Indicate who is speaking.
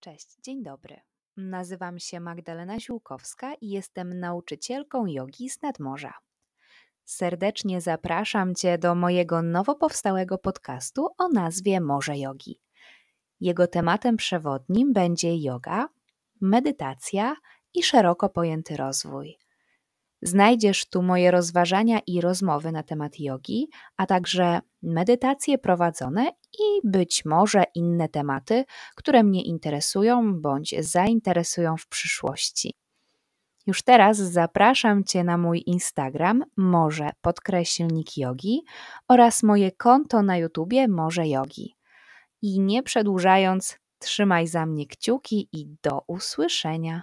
Speaker 1: Cześć, dzień dobry. Nazywam się Magdalena Ziółkowska i jestem nauczycielką jogi z nadmorza. Serdecznie zapraszam Cię do mojego nowo powstałego podcastu o nazwie Morze Jogi. Jego tematem przewodnim będzie yoga, medytacja i szeroko pojęty rozwój. Znajdziesz tu moje rozważania i rozmowy na temat jogi, a także medytacje prowadzone i być może inne tematy, które mnie interesują bądź zainteresują w przyszłości. Już teraz zapraszam Cię na mój Instagram Morze Podkreślnik Jogi oraz moje konto na YouTubie Morze Jogi. I nie przedłużając, trzymaj za mnie kciuki i do usłyszenia.